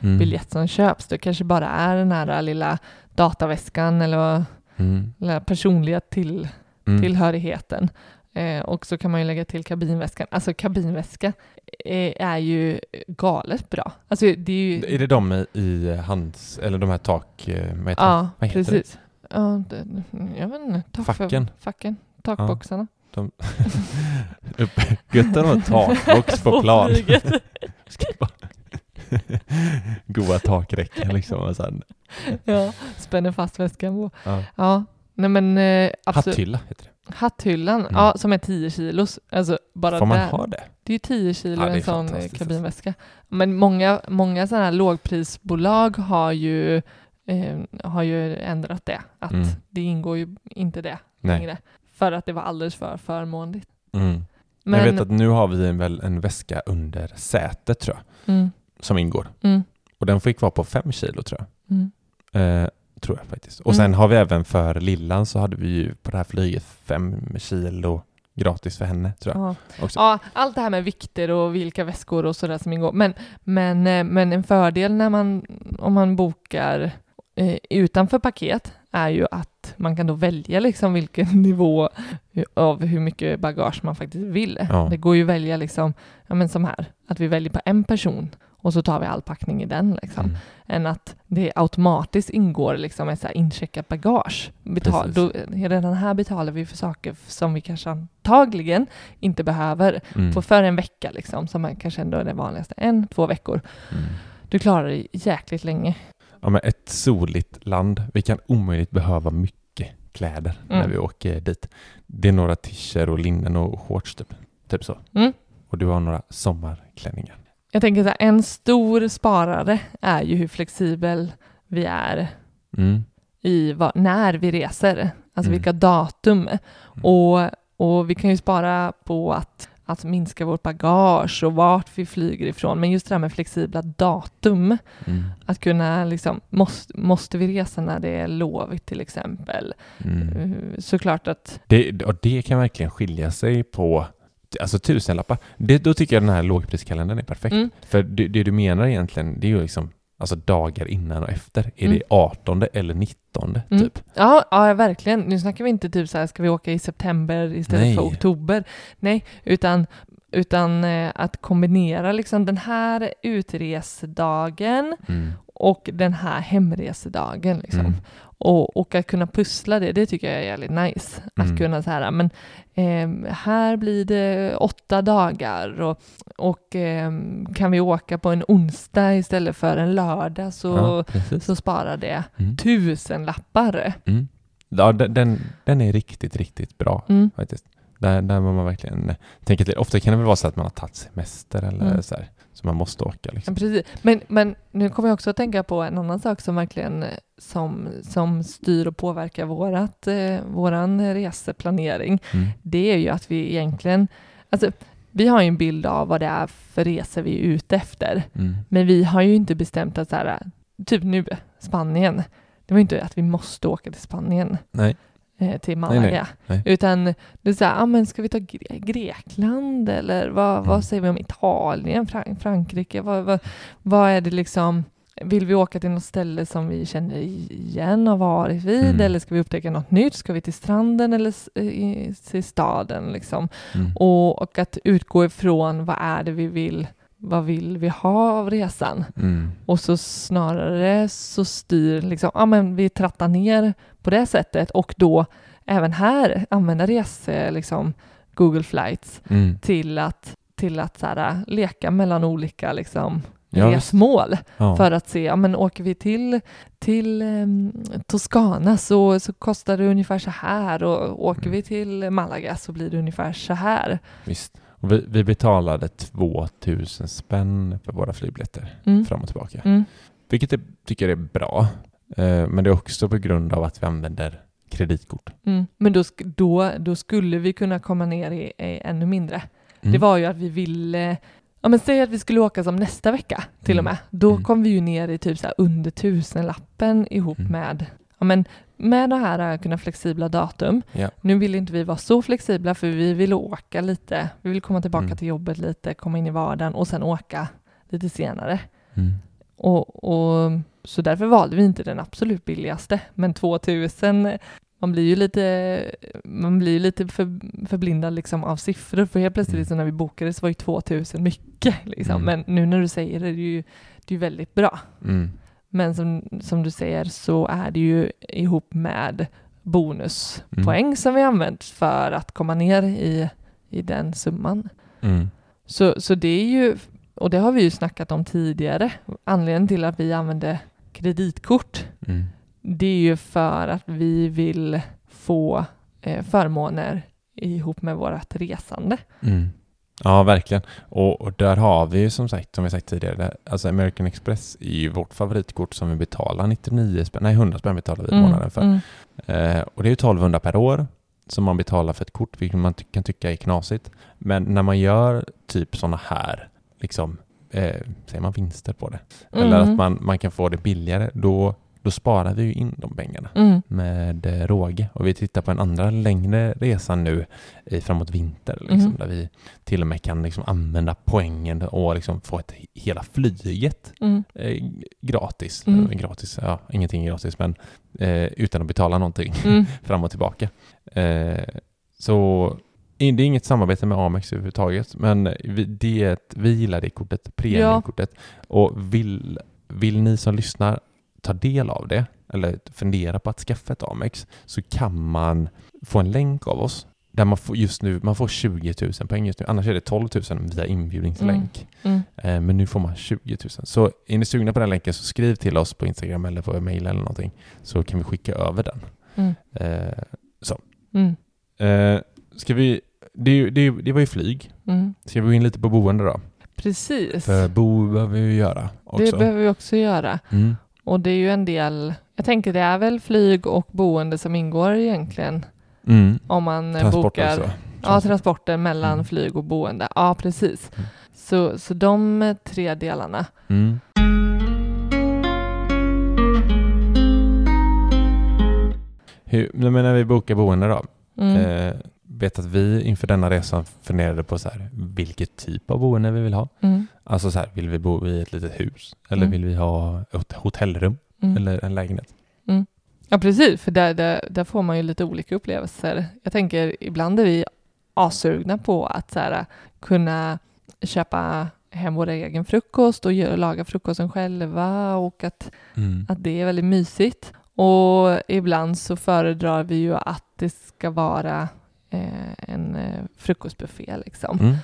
Speaker 2: Mm.
Speaker 1: biljett som köps. Det kanske bara är den här lilla dataväskan eller
Speaker 2: Mm.
Speaker 1: personliga till,
Speaker 2: Mm.
Speaker 1: tillhörigheten. Eh, och så kan man ju lägga till kabinväskan. Alltså kabinväska eh, är ju galet bra. Alltså det är ju...
Speaker 2: Är det de i- i hands, eller de här tak, eh, vad heter
Speaker 1: ja,
Speaker 2: vad heter
Speaker 1: precis. Ja, det, jag vet inte. Tak för-
Speaker 2: Facken.
Speaker 1: Facken. Takboxarna.
Speaker 2: De? Upp, gött att ha en takbox på plan. Goa takräcken liksom. Och sen,
Speaker 1: ja, spänner fast väskan på.
Speaker 2: ja.
Speaker 1: Ja, nej men eh, absolut.
Speaker 2: Hatthylla heter det.
Speaker 1: Hatthyllan,
Speaker 2: Mm.
Speaker 1: ja, som är 10 kilos. Alltså bara
Speaker 2: Får man
Speaker 1: där.
Speaker 2: ha det?
Speaker 1: Det är ju 10 kilo
Speaker 2: Ja,
Speaker 1: en sån eh, kabinväska. Men många, många sådana här lågprisbolag har ju, eh, har ju ändrat det. Att
Speaker 2: Mm.
Speaker 1: det ingår ju inte det
Speaker 2: Nej.
Speaker 1: längre. För att det var alldeles för förmånligt.
Speaker 2: Mm.
Speaker 1: Men,
Speaker 2: Jag vet att nu har vi en, väl, en väska under sätet tror jag,
Speaker 1: mm,
Speaker 2: som ingår.
Speaker 1: mm,
Speaker 2: Och den fick vara på fem kilo tror jag.
Speaker 1: mm,
Speaker 2: Eh, tror jag faktiskt. Och
Speaker 1: Mm.
Speaker 2: sen har vi även för Lillan så hade vi ju på det här flyget fem kilo gratis för henne tror jag.
Speaker 1: ja. Ja, allt det här med vikter och vilka väskor och sådär som ingår. Men, men, eh, men en fördel när man, om man bokar eh, utanför paket är ju att man kan då välja liksom vilken nivå av hur mycket bagage man faktiskt vill.
Speaker 2: Ja.
Speaker 1: Det går ju att välja liksom, ja men som här, att vi väljer på en person och så tar vi all packning i den liksom.
Speaker 2: Mm.
Speaker 1: Än att det automatiskt ingår liksom ett så incheckat bagage. Betal,
Speaker 2: Precis.
Speaker 1: då, redan här betalar vi för saker som vi kanske antagligen inte behöver
Speaker 2: Mm.
Speaker 1: på för en vecka liksom, som är kanske ändå är det vanligaste. En, två veckor.
Speaker 2: Mm.
Speaker 1: Du klarar dig jäkligt länge.
Speaker 2: Ja, men ett soligt land. Vi kan omöjligt behöva mycket kläder när
Speaker 1: Mm.
Speaker 2: vi åker dit. Det är några t-shirts och linnen och shorts typ. Typ så.
Speaker 1: Mm.
Speaker 2: Och du har några sommarklänningar.
Speaker 1: Jag tänker så här, en stor sparare är ju hur flexibel vi är
Speaker 2: Mm.
Speaker 1: i vad, när vi reser, alltså
Speaker 2: Mm.
Speaker 1: vilka datum. Och, och vi kan ju spara på att, att minska vårt bagage och vart vi flyger ifrån. Men just det här med flexibla datum,
Speaker 2: Mm.
Speaker 1: att kunna liksom, måste, måste vi resa när det är lovigt till exempel?
Speaker 2: Mm.
Speaker 1: Eh, Såklart att,
Speaker 2: Det, och det kan verkligen skilja sig på alltså tusenlappar. Det, då tycker jag den här lågpriskalendern är perfekt.
Speaker 1: mm,
Speaker 2: För det, det du menar egentligen, det är ju liksom alltså dagar innan och efter. Är
Speaker 1: Mm.
Speaker 2: det 18 eller 19
Speaker 1: Mm.
Speaker 2: typ?
Speaker 1: ja, ja, verkligen. Nu snackar vi inte typ så här, ska vi åka i september istället
Speaker 2: Nej.
Speaker 1: för oktober? Nej, utan, utan eh, att kombinera liksom den här utresedagen
Speaker 2: Mm.
Speaker 1: och den här hemresedagen. Liksom. Och, och att kunna pussla det, det tycker jag är jävligt nice. Att
Speaker 2: Mm.
Speaker 1: kunna så här, men ehm, här blir det åtta dagar och, och ehm, kan vi åka på en onsdag istället för en lördag så,
Speaker 2: Ja,
Speaker 1: så sparar det
Speaker 2: Mm.
Speaker 1: tusen lappar.
Speaker 2: Mm. Ja, den, den, är riktigt, riktigt bra
Speaker 1: Mm.
Speaker 2: faktiskt. Där, där man verkligen eh, tänka till. Ofta kan det väl vara så att man har tagit semester eller
Speaker 1: Mm.
Speaker 2: så här, så man måste åka
Speaker 1: Ja,
Speaker 2: liksom.
Speaker 1: precis. Men, men nu kommer jag också att tänka på en annan sak som verkligen eh, som, som styr och påverkar vårat, eh, våran reseplanering.
Speaker 2: Mm.
Speaker 1: det är ju att vi egentligen, alltså vi har ju en bild av vad det är för resor vi är ute efter,
Speaker 2: Mm.
Speaker 1: men vi har ju inte bestämt att så här, typ nu, Spanien, det var ju inte att vi måste åka till Spanien,
Speaker 2: Nej.
Speaker 1: Eh, till
Speaker 2: Nej, nej,
Speaker 1: Malaga,
Speaker 2: nej.
Speaker 1: utan det är så här, ah, men ska vi ta Gre- Grekland eller vad,
Speaker 2: Mm.
Speaker 1: vad säger vi om Italien, Fran- Frankrike, vad, vad, vad är det liksom, vill vi åka till något ställe som vi känner igen och varit vid
Speaker 2: Mm.
Speaker 1: eller ska vi upptäcka något nytt? Ska vi till stranden eller s- i, till staden? Liksom?
Speaker 2: Mm.
Speaker 1: Och, och att utgå ifrån vad är det vi vill, vad vill vi ha av resan?
Speaker 2: Mm.
Speaker 1: Och så snarare så styr, liksom, ja men vi trattar ner på det sättet och då även här använda rese, liksom Google Flights
Speaker 2: Mm.
Speaker 1: till att, till att så här, leka mellan olika liksom,
Speaker 2: Ja,
Speaker 1: resmål
Speaker 2: Ja.
Speaker 1: för att se, ja men åker vi till, till um, Toscana så, så kostar det ungefär så här och åker
Speaker 2: Mm.
Speaker 1: vi till Malaga så blir det ungefär så här.
Speaker 2: Visst. Vi, vi betalade 2000 spänn för våra flygbiljetter
Speaker 1: Mm.
Speaker 2: fram och tillbaka.
Speaker 1: Mm.
Speaker 2: Vilket jag tycker är bra. Eh, men det är också på grund av att vi använder kreditkort.
Speaker 1: Mm. Men då, då, då skulle vi kunna komma ner i, i ännu mindre.
Speaker 2: Mm.
Speaker 1: Det var ju att vi ville, ja men säg att vi skulle åka som nästa vecka till och
Speaker 2: Mm.
Speaker 1: med. Då
Speaker 2: Mm.
Speaker 1: kom vi ju ner i typ så under tusenlappen ihop med, ja men med det här att kunna flexibla datum.
Speaker 2: Ja.
Speaker 1: Nu vill inte vi vara så flexibla för vi vill åka lite, vi vill komma tillbaka
Speaker 2: Mm.
Speaker 1: till jobbet lite, komma in i vardagen och sen åka lite senare.
Speaker 2: Mm.
Speaker 1: Och, och, så därför valde vi inte den absolut billigaste, men 2000 man blir ju lite, man blir lite för, förblindad liksom av siffror, för helt plötsligt
Speaker 2: Mm.
Speaker 1: så när vi bokade så var ju 2000 mycket. Liksom.
Speaker 2: Mm.
Speaker 1: Men nu när du säger det, det är ju, det är väldigt bra. Men som, som du säger så är det ju ihop med bonuspoäng
Speaker 2: Mm.
Speaker 1: som vi använt för att komma ner i, i den summan.
Speaker 2: Mm.
Speaker 1: Så, så det är ju, och det har vi ju snackat om tidigare, anledningen till att vi använder kreditkort,
Speaker 2: Mm.
Speaker 1: det är ju för att vi vill få eh, förmåner ihop med vårt resande.
Speaker 2: Mm. Ja, verkligen. Och, och där har vi ju som sagt, som vi sagt tidigare, alltså American Express är ju vårt favoritkort som vi betalar 99 spänn, nej 100 spänn betalar vi i månaden för.
Speaker 1: Mm.
Speaker 2: Eh, och det är ju 1200 per år som man betalar för ett kort, vilket man ty- kan tycka är knasigt. Men när man gör typ sådana här, liksom, eh, säger man vinster på det? Eller
Speaker 1: Mm.
Speaker 2: att man, man kan få det billigare, då då sparar vi ju in de pengarna
Speaker 1: Mm.
Speaker 2: med eh, råge. Och vi tittar på en andra längre resa nu i framåt vinter, liksom,
Speaker 1: Mhm.
Speaker 2: där vi till och med kan liksom använda poängen och liksom få ett, hela flyget
Speaker 1: Mm.
Speaker 2: eh, gratis.
Speaker 1: Mm.
Speaker 2: Gratis, ja, ingenting är gratis, men eh, utan att betala någonting
Speaker 1: Mm.
Speaker 2: fram och tillbaka. Eh, så det är inget samarbete med Amex överhuvudtaget, men vi, det vi gillar det kortet, premiumkortet. Och vill, vill ni som lyssnar ta del av det, eller fundera på att skaffa ett Amex, så kan man få en länk av oss där man får just nu, man får 20 000 poäng just nu, annars är det 12 000 via inbjudningslänk.
Speaker 1: Mm.
Speaker 2: Eh, Men nu får man 20 000. Så är ni sugna på den länken så skriv till oss på Instagram eller på mail eller någonting så kan vi skicka över den.
Speaker 1: Mm.
Speaker 2: Eh,
Speaker 1: Mm.
Speaker 2: Eh, ska vi, det, det, det var ju flyg.
Speaker 1: Mm.
Speaker 2: Ska vi gå in lite på boende då?
Speaker 1: Precis.
Speaker 2: För bo behöver vi ju göra också.
Speaker 1: Det behöver vi också göra.
Speaker 2: mm.
Speaker 1: Och det är ju en del, jag tänker det är väl flyg och boende som ingår egentligen
Speaker 2: Mm.
Speaker 1: om man eh,
Speaker 2: Transport
Speaker 1: bokar
Speaker 2: också.
Speaker 1: ja, transporter mellan
Speaker 2: Mm.
Speaker 1: flyg och boende. Ja, precis.
Speaker 2: Mm.
Speaker 1: Så, så de eh, tre delarna.
Speaker 2: Mm. Hur, men när vi bokar boende då?
Speaker 1: Mm.
Speaker 2: Eh, vet att vi inför denna resan funderade på så här, vilket typ av boende vi vill ha.
Speaker 1: Mm.
Speaker 2: Alltså så här, vill vi bo i ett litet hus? Eller
Speaker 1: Mm.
Speaker 2: vill vi ha ett hotellrum?
Speaker 1: Mm.
Speaker 2: Eller en lägenhet?
Speaker 1: Ja, precis, för där, där, där får man ju lite olika upplevelser. Jag tänker ibland är vi assugna på att så här, kunna köpa hem vår egen frukost och laga frukosten själva och att,
Speaker 2: Mm.
Speaker 1: att det är väldigt mysigt. Och ibland så föredrar vi ju att det ska vara en eh, frukostbuffé liksom.
Speaker 2: Mm.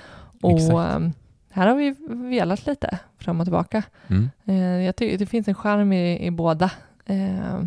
Speaker 1: Och
Speaker 2: exakt.
Speaker 1: eh, här har vi velat lite fram och tillbaka.
Speaker 2: Mm.
Speaker 1: Eh, jag tycker det finns en charm i, i båda. Eh,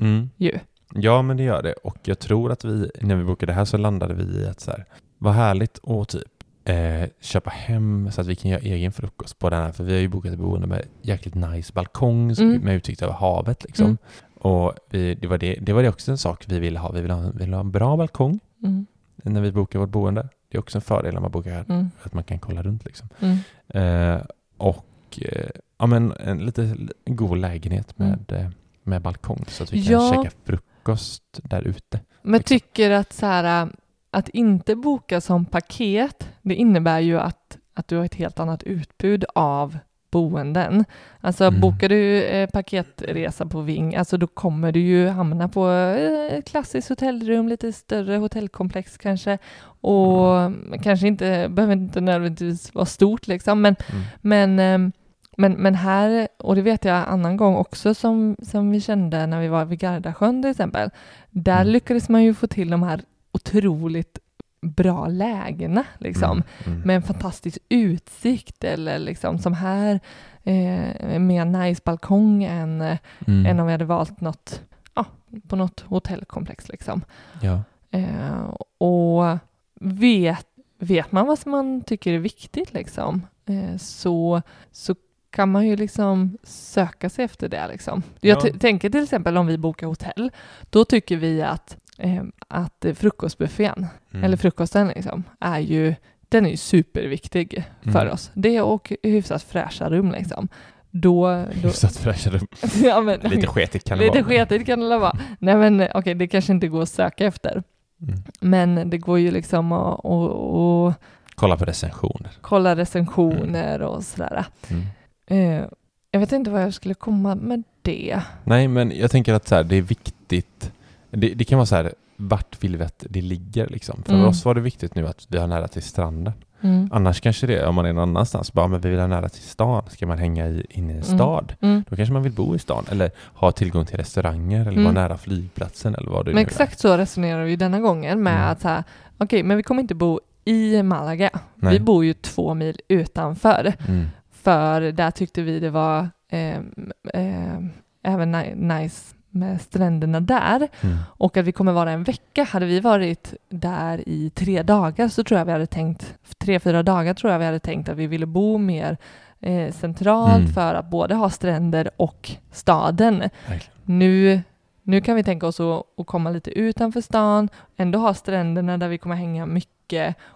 Speaker 2: Mm.
Speaker 1: ju.
Speaker 2: Ja, men det gör det. Och jag tror att vi, när vi bokade det här så landade vi i att så här, vad härligt att typ eh, köpa hem så att vi kan göra egen frukost på den här. För vi har ju bokat ett boende med jäkligt nice balkong
Speaker 1: Mm.
Speaker 2: med utsikt över havet liksom.
Speaker 1: Mm.
Speaker 2: Och vi, det, var det, det var det också en sak vi ville ha. Vi ville ha, vi ville ha en bra balkong
Speaker 1: Mm,
Speaker 2: när vi bokar vårt boende. Det är också en fördel när man bokar här,
Speaker 1: mm,
Speaker 2: att man kan kolla runt liksom.
Speaker 1: mm.
Speaker 2: Eh, och eh, ja, men en lite god lägenhet
Speaker 1: Mm.
Speaker 2: med, eh, med balkong så att vi kan
Speaker 1: Ja.
Speaker 2: käka frukost där ute.
Speaker 1: Men
Speaker 2: Liksom.
Speaker 1: tycker att så här, att inte boka som paket, det innebär ju att, att du har ett helt annat utbud av boenden. Alltså
Speaker 2: Mm.
Speaker 1: bokar du eh, paketresa på Ving, alltså då kommer du ju hamna på eh, klassiskt hotellrum, lite större hotellkomplex kanske. Och
Speaker 2: Mm.
Speaker 1: kanske inte, behöver inte nödvändigtvis vara stort liksom, men
Speaker 2: Mm.
Speaker 1: Men, ehm, men, men här, och det vet jag annan gång också som, som vi kände när vi var vid Gardasjön till exempel, där
Speaker 2: Mm.
Speaker 1: lyckades man ju få till de här otroligt bra lägena liksom,
Speaker 2: Mm. Mm.
Speaker 1: med en fantastisk utsikt eller liksom som här eh, med en nice balkong än, eh,
Speaker 2: Mm.
Speaker 1: än om vi hade valt något, ja, på något hotellkomplex liksom.
Speaker 2: Ja.
Speaker 1: Eh, och vet, vet man vad man tycker är viktigt liksom, eh, så, så kan man ju liksom söka sig efter det. Liksom. Jag
Speaker 2: Ja.
Speaker 1: tänker till exempel om vi bokar hotell, då tycker vi att, att frukostbuffén,
Speaker 2: Mm.
Speaker 1: eller frukosten, liksom, är ju, den är ju superviktig för
Speaker 2: Mm.
Speaker 1: oss. Det och hyfsat fräscha rum. Liksom. Då, då,
Speaker 2: Hyfsat fräscha rum.
Speaker 1: ja, men,
Speaker 2: Lite sketigt kan det
Speaker 1: lite
Speaker 2: vara.
Speaker 1: sketigt kan det vara. Nej men okej, det kanske inte går att söka efter.
Speaker 2: Mm.
Speaker 1: Men det går ju liksom att, att, att
Speaker 2: Kolla på recensioner.
Speaker 1: kolla recensioner och sådär.
Speaker 2: Mm.
Speaker 1: Eh, jag vet inte vad jag skulle komma med det.
Speaker 2: Nej, men jag tänker att så här, det är viktigt. Det, det kan vara så här, vart vill vi att det ligger liksom? För
Speaker 1: Mm.
Speaker 2: oss var det viktigt nu att vi har nära till stranden.
Speaker 1: Mm.
Speaker 2: Annars kanske det, om man är någon annanstans, bara men vi vill ha nära till stan. Ska man hänga i, inne i en
Speaker 1: Mm.
Speaker 2: stad?
Speaker 1: Mm.
Speaker 2: Då kanske man vill bo i stan eller ha tillgång till restauranger eller
Speaker 1: Mm.
Speaker 2: vara nära flygplatsen eller vad det
Speaker 1: Men
Speaker 2: nu är.
Speaker 1: exakt så resonerar vi denna gången med
Speaker 2: Mm.
Speaker 1: att så här, okej, men vi kommer inte bo i Malaga.
Speaker 2: Nej.
Speaker 1: Vi bor ju två mil utanför.
Speaker 2: Mm.
Speaker 1: För där tyckte vi det var eh, eh, även ni- nice med stränderna där.
Speaker 2: Mm.
Speaker 1: Och att vi kommer vara en vecka. Hade vi varit där i tre dagar så tror jag vi hade tänkt, tre, fyra dagar tror jag vi hade tänkt att vi ville bo mer eh, centralt
Speaker 2: Mm.
Speaker 1: för att både ha stränder och staden.
Speaker 2: Verkligen.
Speaker 1: Nu, nu kan vi tänka oss att, att komma lite utanför stan, ändå ha stränderna där vi kommer hänga mycket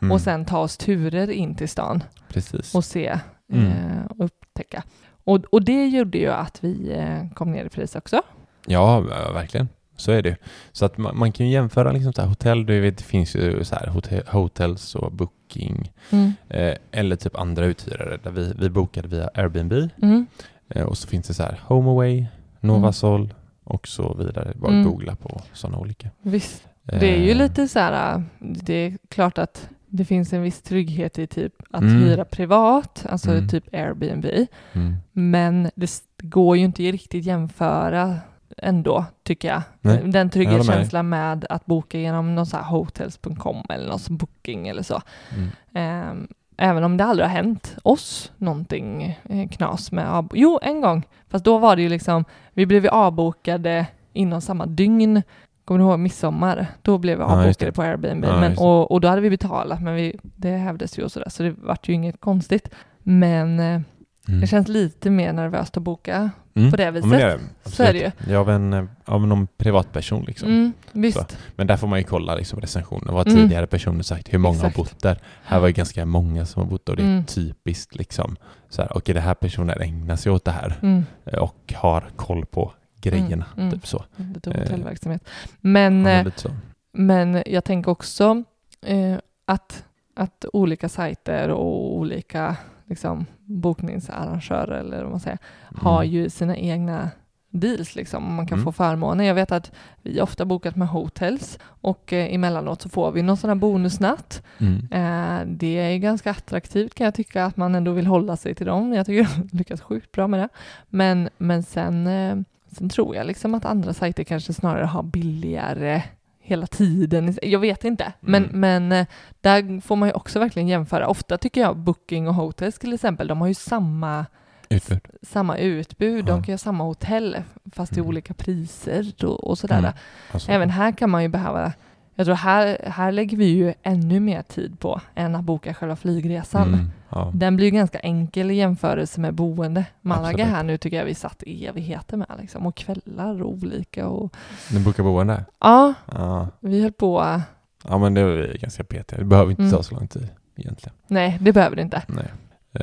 Speaker 2: Mm.
Speaker 1: och sen ta oss turer in till stan
Speaker 2: Precis.
Speaker 1: och se
Speaker 2: Mm.
Speaker 1: eh, och upptäcka. Och, och det gjorde ju att vi eh, kom ner i pris också.
Speaker 2: Ja, verkligen. Så är det. Så att man, man kan ju jämföra liksom så här, hotell, du vet, det finns ju så här hotell, hotels och booking
Speaker 1: Mm.
Speaker 2: eh, eller typ andra uthyrare där vi, vi bokade via Airbnb
Speaker 1: Mm.
Speaker 2: eh, och så finns det så här HomeAway, Novasol och så vidare. Bara
Speaker 1: Mm.
Speaker 2: googla på sådana olika.
Speaker 1: Visst. Det är ju
Speaker 2: Eh,
Speaker 1: lite så här, det är klart att det finns en viss trygghet i typ att
Speaker 2: Mm.
Speaker 1: hyra privat, alltså
Speaker 2: Mm.
Speaker 1: typ Airbnb.
Speaker 2: Mm.
Speaker 1: Men det går ju inte riktigt jämföra ändå, tycker jag.
Speaker 2: Nej,
Speaker 1: Den
Speaker 2: jag håller
Speaker 1: trygghetskänslan med att boka genom någon så här hotels.com eller någon booking eller så.
Speaker 2: Mm.
Speaker 1: Ehm, även om det aldrig har hänt oss någonting eh, knas med av... Jo, en gång. Fast då var det ju liksom, vi blev avbokade inom samma dygn. Kommer du ihåg midsommar? Då blev vi
Speaker 2: Ja,
Speaker 1: avbokade
Speaker 2: det.
Speaker 1: på Airbnb.
Speaker 2: Ja,
Speaker 1: men, och, och då hade vi betalat, men vi, det hävdes ju och sådär, så det vart ju inget konstigt. Men eh,
Speaker 2: Mm.
Speaker 1: det känns lite mer nervöst att boka
Speaker 2: Mm.
Speaker 1: på det
Speaker 2: Ja,
Speaker 1: viset.
Speaker 2: men det är.
Speaker 1: Så är det
Speaker 2: Absolut. Ja, av, en, eh, av någon privatperson liksom.
Speaker 1: Mm, visst.
Speaker 2: Men där får man ju kolla liksom recensioner. Vad har
Speaker 1: Mm.
Speaker 2: tidigare personer sagt? Hur många
Speaker 1: Exakt.
Speaker 2: har bott där? Här var ju ganska många som har bott och det är
Speaker 1: Mm.
Speaker 2: typiskt liksom. Så här, okej, det här personen ägnar sig åt det här
Speaker 1: Mm,
Speaker 2: eh, och har koll på grejerna. Typ så.
Speaker 1: lite
Speaker 2: Eh,
Speaker 1: hotellverksamhet. Men,
Speaker 2: Ja, men lite så.
Speaker 1: Men jag tänker också eh, att, att olika sajter och olika liksom, bokningsarrangörer eller vad man säger, har
Speaker 2: Mm.
Speaker 1: ju sina egna deals liksom. Man kan
Speaker 2: Mm.
Speaker 1: få förmåner. Jag vet att vi ofta bokat med hotels och eh, emellanåt så får vi någon sån här bonusnatt.
Speaker 2: Mm.
Speaker 1: Eh, det är ganska attraktivt kan jag tycka att man ändå vill hålla sig till dem. Jag tycker de lyckas sjukt bra med det. Men, men sen, eh, sen tror jag liksom att andra sajter kanske snarare har billigare hela tiden. Jag vet inte, men,
Speaker 2: Mm.
Speaker 1: men eh, där får man ju också verkligen jämföra. Ofta tycker jag Booking och Hotels till exempel, de har ju samma,
Speaker 2: Utbud.
Speaker 1: samma utbud,
Speaker 2: Ja.
Speaker 1: de kan ju ha samma hotell fast till
Speaker 2: Mm.
Speaker 1: olika priser och, och sådär.
Speaker 2: Mm. Alltså,
Speaker 1: Även här kan man ju behöva, jag tror här, här lägger vi ju ännu mer tid på än att boka själva flygresan.
Speaker 2: Mm. Ja.
Speaker 1: Den blir ju ganska enkel i jämförelse med boende. Malaga
Speaker 2: Absolut.
Speaker 1: här nu tycker jag vi satt evigheter med liksom, och kvällar och olika och
Speaker 2: Ni bokar boende?
Speaker 1: ja,
Speaker 2: Ja.
Speaker 1: vi höll på,
Speaker 2: ja, men det är ganska petiga. Det behöver inte
Speaker 1: Mm.
Speaker 2: ta så lång tid egentligen.
Speaker 1: nej det behöver det inte.
Speaker 2: Nej.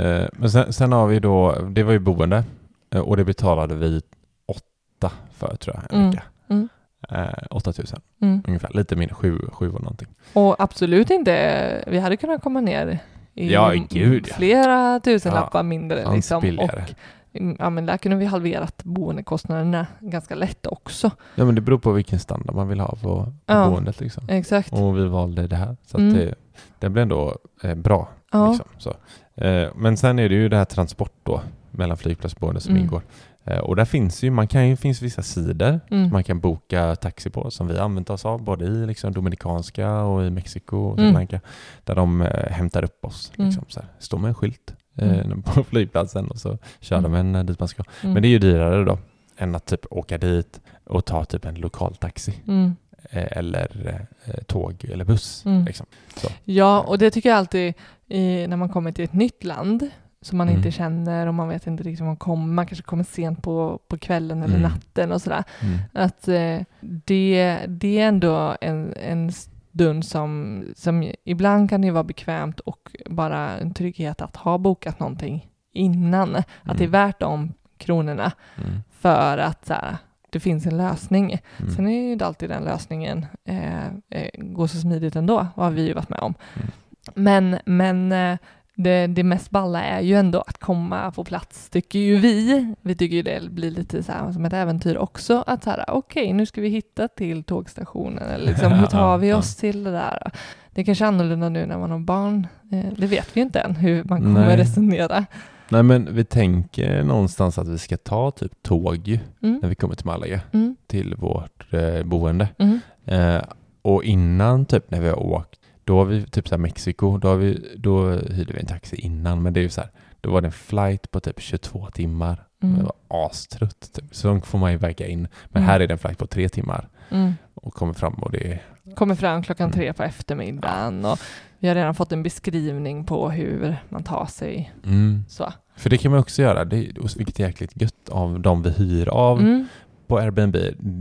Speaker 2: Eh, men sen, sen har vi då, det var ju boende eh, och det betalade vi åtta för tror jag, en
Speaker 1: Mm.
Speaker 2: vecka. Eh, 8000
Speaker 1: Mm.
Speaker 2: ungefär, lite mindre, sju, sju och någonting.
Speaker 1: Och absolut inte, vi hade kunnat komma ner i
Speaker 2: Ja, gud, ja.
Speaker 1: flera tusenlappar mindre.
Speaker 2: Fanns
Speaker 1: Liksom.
Speaker 2: billigare.
Speaker 1: Och, ja, men där kunde vi halverat boendekostnaderna ganska lätt också.
Speaker 2: Ja men det beror på vilken standard man vill ha på, på
Speaker 1: Ja.
Speaker 2: boendet liksom.
Speaker 1: Exakt.
Speaker 2: Och vi valde det här. Så
Speaker 1: Mm.
Speaker 2: det, det blev ändå eh, bra.
Speaker 1: ja.
Speaker 2: Liksom, så. Eh, men sen är det ju det här transport då mellan flygplats och boende som
Speaker 1: Mm.
Speaker 2: ingår. Eh, och där finns ju, man kan ju, finns vissa sidor
Speaker 1: Mm.
Speaker 2: man kan boka taxi på som vi använt oss av både i liksom Dominikanska och i Mexiko och Sri
Speaker 1: Mm.
Speaker 2: Lanka. Där de eh, hämtar upp oss.
Speaker 1: Mm.
Speaker 2: Liksom, så här. Står med en skylt eh,
Speaker 1: Mm.
Speaker 2: på flygplatsen och så kör
Speaker 1: Mm.
Speaker 2: de en eh, dit man ska.
Speaker 1: Mm.
Speaker 2: Men det är ju dyrare då än att typ åka dit och ta typ en lokal taxi
Speaker 1: Mm.
Speaker 2: eh, eller eh, tåg eller buss.
Speaker 1: Mm.
Speaker 2: Liksom.
Speaker 1: Ja, och det tycker jag alltid i, när man kommer till ett nytt land som man
Speaker 2: Mm.
Speaker 1: inte känner och man vet inte riktigt var man kommer. Man kanske kommer sent på, på kvällen eller
Speaker 2: Mm.
Speaker 1: natten och sådär.
Speaker 2: Mm.
Speaker 1: Att eh, det, det är ändå en, en stund som, som ibland kan det vara bekvämt och bara en trygghet att ha bokat någonting innan. Att det är
Speaker 2: Mm.
Speaker 1: värt de kronorna
Speaker 2: Mm.
Speaker 1: för att så här, det finns en lösning.
Speaker 2: Mm.
Speaker 1: Sen är ju inte alltid den lösningen eh, eh, går så smidigt ändå, har vi ju varit med om.
Speaker 2: Mm.
Speaker 1: Men, men eh, det, det mest balla är ju ändå att komma på plats, tycker ju vi. Vi tycker ju det blir lite så här som ett äventyr också, att så här, okej, nu ska vi hitta till tågstationen, eller liksom, hur tar vi oss till det där? Det är kanske annorlunda nu när man har barn, eh, det vet vi ju inte än hur man kommer
Speaker 2: Nej.
Speaker 1: resonera.
Speaker 2: Nej men vi tänker någonstans att vi ska ta typ tåg
Speaker 1: Mm,
Speaker 2: när vi kommer till Malaga
Speaker 1: mm,
Speaker 2: till vårt eh, boende.
Speaker 1: mm,
Speaker 2: Eh, och innan typ när vi har åkt, då har vi typ så här Mexiko, då, har vi, då hyrde vi en taxi innan, men det är ju så här, då var det en flight på typ 22 timmar.
Speaker 1: mm,
Speaker 2: Jag var astrött, typ. så får man ju väga in. Men
Speaker 1: Mm.
Speaker 2: här är det en flight på tre timmar
Speaker 1: mm.
Speaker 2: och kommer fram och det är...
Speaker 1: Kommer fram klockan
Speaker 2: Mm.
Speaker 1: tre på eftermiddagen och vi har redan fått en beskrivning på hur man tar sig
Speaker 2: Mm.
Speaker 1: så.
Speaker 2: För det kan man också göra, det vilket är jäkligt gött av de vi hyr av
Speaker 1: Mm,
Speaker 2: på Airbnb.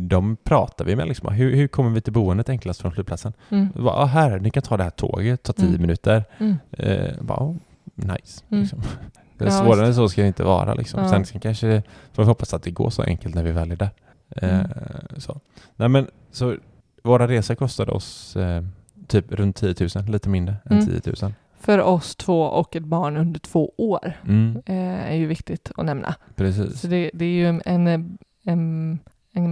Speaker 2: De pratar vi med liksom, hur, hur kommer vi till boendet enklast från flygplatsen?
Speaker 1: mm,
Speaker 2: Bara, ah, här, ni kan ta det här tåget, ta tio
Speaker 1: Mm.
Speaker 2: minuter.
Speaker 1: mm,
Speaker 2: Eh, bara, oh, nice.
Speaker 1: Mm.
Speaker 2: Liksom. Det
Speaker 1: Ja,
Speaker 2: Svårare än så ska det inte vara. Liksom.
Speaker 1: Ja.
Speaker 2: Sen, sen kanske, får vi hoppas att det går så enkelt när vi väl är där. Eh,
Speaker 1: Mm.
Speaker 2: så. Nej, men, så våra resor kostade oss eh, typ runt 10 000, lite mindre än
Speaker 1: Mm.
Speaker 2: 10 000.
Speaker 1: För oss två och ett barn under två år
Speaker 2: Mm,
Speaker 1: eh, är ju viktigt att nämna.
Speaker 2: precis.
Speaker 1: Så det, det är ju en, en, en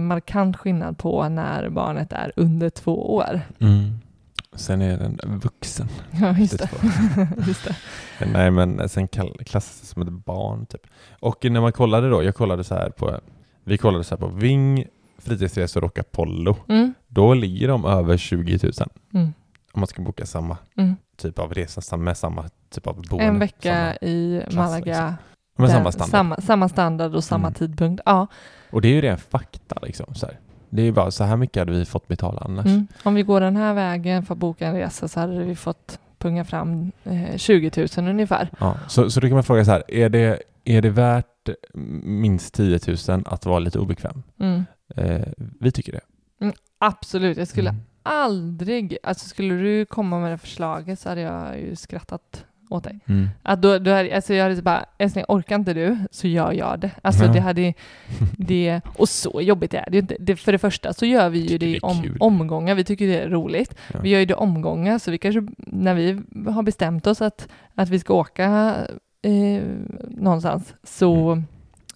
Speaker 1: markant skillnad på när barnet är under två år.
Speaker 2: Mm. Sen är den vuxen.
Speaker 1: Ja, just det. just det.
Speaker 2: Nej, men sen klassas det som ett barn typ. Och när man kollade då, jag kollade så här på, vi kollade så här på Ving, fritidsresor och Apollo.
Speaker 1: Mm,
Speaker 2: Då ligger de över 20 000
Speaker 1: mm,
Speaker 2: om man ska boka samma
Speaker 1: mm.
Speaker 2: typ av resa med samma typ av boende.
Speaker 1: En vecka i
Speaker 2: klass,
Speaker 1: Malaga.
Speaker 2: liksom. med samma standard.
Speaker 1: Samma, samma standard och samma
Speaker 2: Mm.
Speaker 1: tidpunkt. Ja.
Speaker 2: Och det är ju ren fakta liksom. Så här. Det är ju bara så här mycket hade vi fått betala annars.
Speaker 1: Mm. Om vi går den här vägen för att boka en resa så hade vi fått punga fram eh, 20 000 ungefär.
Speaker 2: Ja, så, så då kan man fråga så här, är det, är det värt minst 10 000 att vara lite obekväm?
Speaker 1: Mm.
Speaker 2: Eh, vi tycker det.
Speaker 1: Absolut, jag skulle
Speaker 2: Mm.
Speaker 1: aldrig, alltså skulle du komma med det förslaget så hade jag ju skrattat åt dig.
Speaker 2: Mm.
Speaker 1: Att då, då hade, alltså jag hade bara, älskling orkar inte du så gör jag det. Alltså
Speaker 2: Ja.
Speaker 1: det hade, det, och så jobbigt är det ju inte. Det, för det första så gör vi ju det i om, omgångar, vi tycker det är roligt.
Speaker 2: Ja.
Speaker 1: Vi gör ju det omgångar, så vi kanske, när vi har bestämt oss att, att vi ska åka eh, någonstans, så,
Speaker 2: Mm.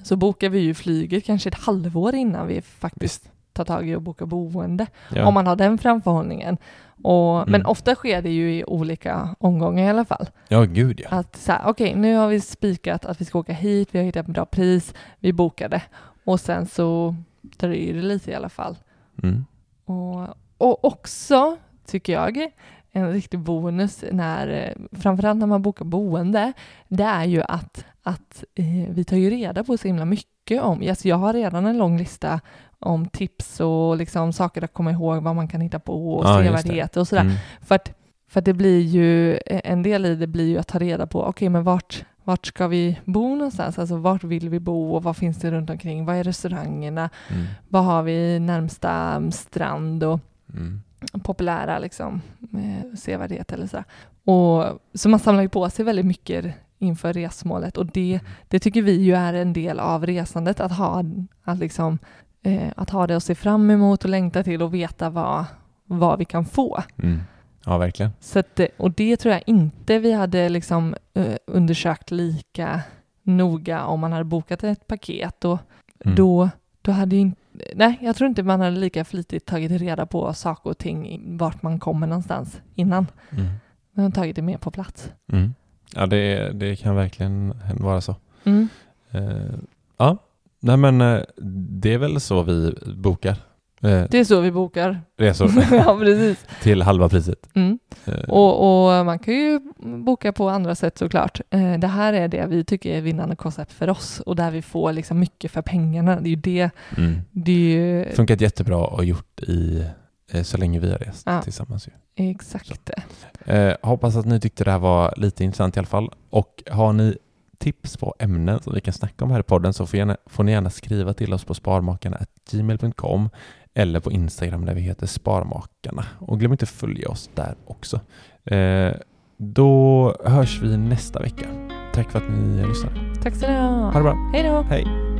Speaker 1: så bokar vi ju flyget kanske ett halvår innan vi faktiskt
Speaker 2: Visst.
Speaker 1: Tar tag i att boka boende.
Speaker 2: Ja.
Speaker 1: Om man har den framförhållningen. Och, Men
Speaker 2: Mm.
Speaker 1: ofta sker det ju i olika omgångar i alla fall.
Speaker 2: ja, gud ja.
Speaker 1: Att så här, okej, nu har vi spikat att vi ska åka hit, vi har hittat ett bra pris, vi bokade. Och sen så dröjer det lite i alla fall.
Speaker 2: Mm.
Speaker 1: Och, och också, tycker jag, en riktig bonus när, eh, framförallt när man bokar boende, det är ju att, att eh, vi tar ju reda på så himla mycket om, alltså jag har redan en lång lista om tips och liksom saker att komma ihåg vad man kan hitta på och
Speaker 2: det.
Speaker 1: sevärdheter och sådär.
Speaker 2: Mm.
Speaker 1: För att, för att det blir ju, en del i det blir ju att ta reda på, okej men vart, vart ska vi bo någonstans? Alltså vart vill vi bo och vad finns det runt omkring? Vad är restaurangerna?
Speaker 2: Mm.
Speaker 1: Vad har vi närmsta strand och
Speaker 2: Mm.
Speaker 1: populära liksom, eh, sevärdheter eller så. Och, så man samlar ju på sig väldigt mycket inför resmålet och det, det tycker vi ju är en del av resandet, att ha, att liksom, eh, att ha det att se fram emot och längta till och veta vad, vad vi kan få.
Speaker 2: Mm. Ja, verkligen.
Speaker 1: Så att, det- och det tror jag inte vi hade liksom, eh, undersökt lika noga om man hade bokat ett paket. Och
Speaker 2: Mm.
Speaker 1: då, då hade inte, nej, jag tror inte man hade lika flitigt tagit reda på saker och ting, vart man kommer någonstans innan.
Speaker 2: Mm.
Speaker 1: Man har tagit det mer på plats.
Speaker 2: Mm. Ja, det, det kan verkligen vara så.
Speaker 1: Mm.
Speaker 2: Eh, ja, nej men eh, det är väl så vi bokar eh,
Speaker 1: Det är så vi bokar.
Speaker 2: resor
Speaker 1: ja, precis.
Speaker 2: till halva priset.
Speaker 1: Mm.
Speaker 2: Eh,
Speaker 1: Och, och man kan ju boka på andra sätt såklart. Det här är det vi tycker är vinnande koncept för oss och där vi får liksom mycket för pengarna. Det är ju det.
Speaker 2: mm.
Speaker 1: Det är ju
Speaker 2: Funkat jättebra och gjort i så länge vi har rest
Speaker 1: Ja.
Speaker 2: tillsammans. Ju.
Speaker 1: exakt.
Speaker 2: Eh, hoppas att ni tyckte det här var lite intressant i alla fall. Och har ni tips på ämnen som vi kan snacka om här i podden så får, gärna, får ni gärna skriva till oss på sparmakarna.gmail.com eller på Instagram där vi heter Sparmakarna. Och glöm inte följa oss där också. Eh, då hörs vi nästa vecka. Tack för att ni lyssnade.
Speaker 1: Tack så ni ha.
Speaker 2: Ha det bra.
Speaker 1: Hej då.
Speaker 2: Hej!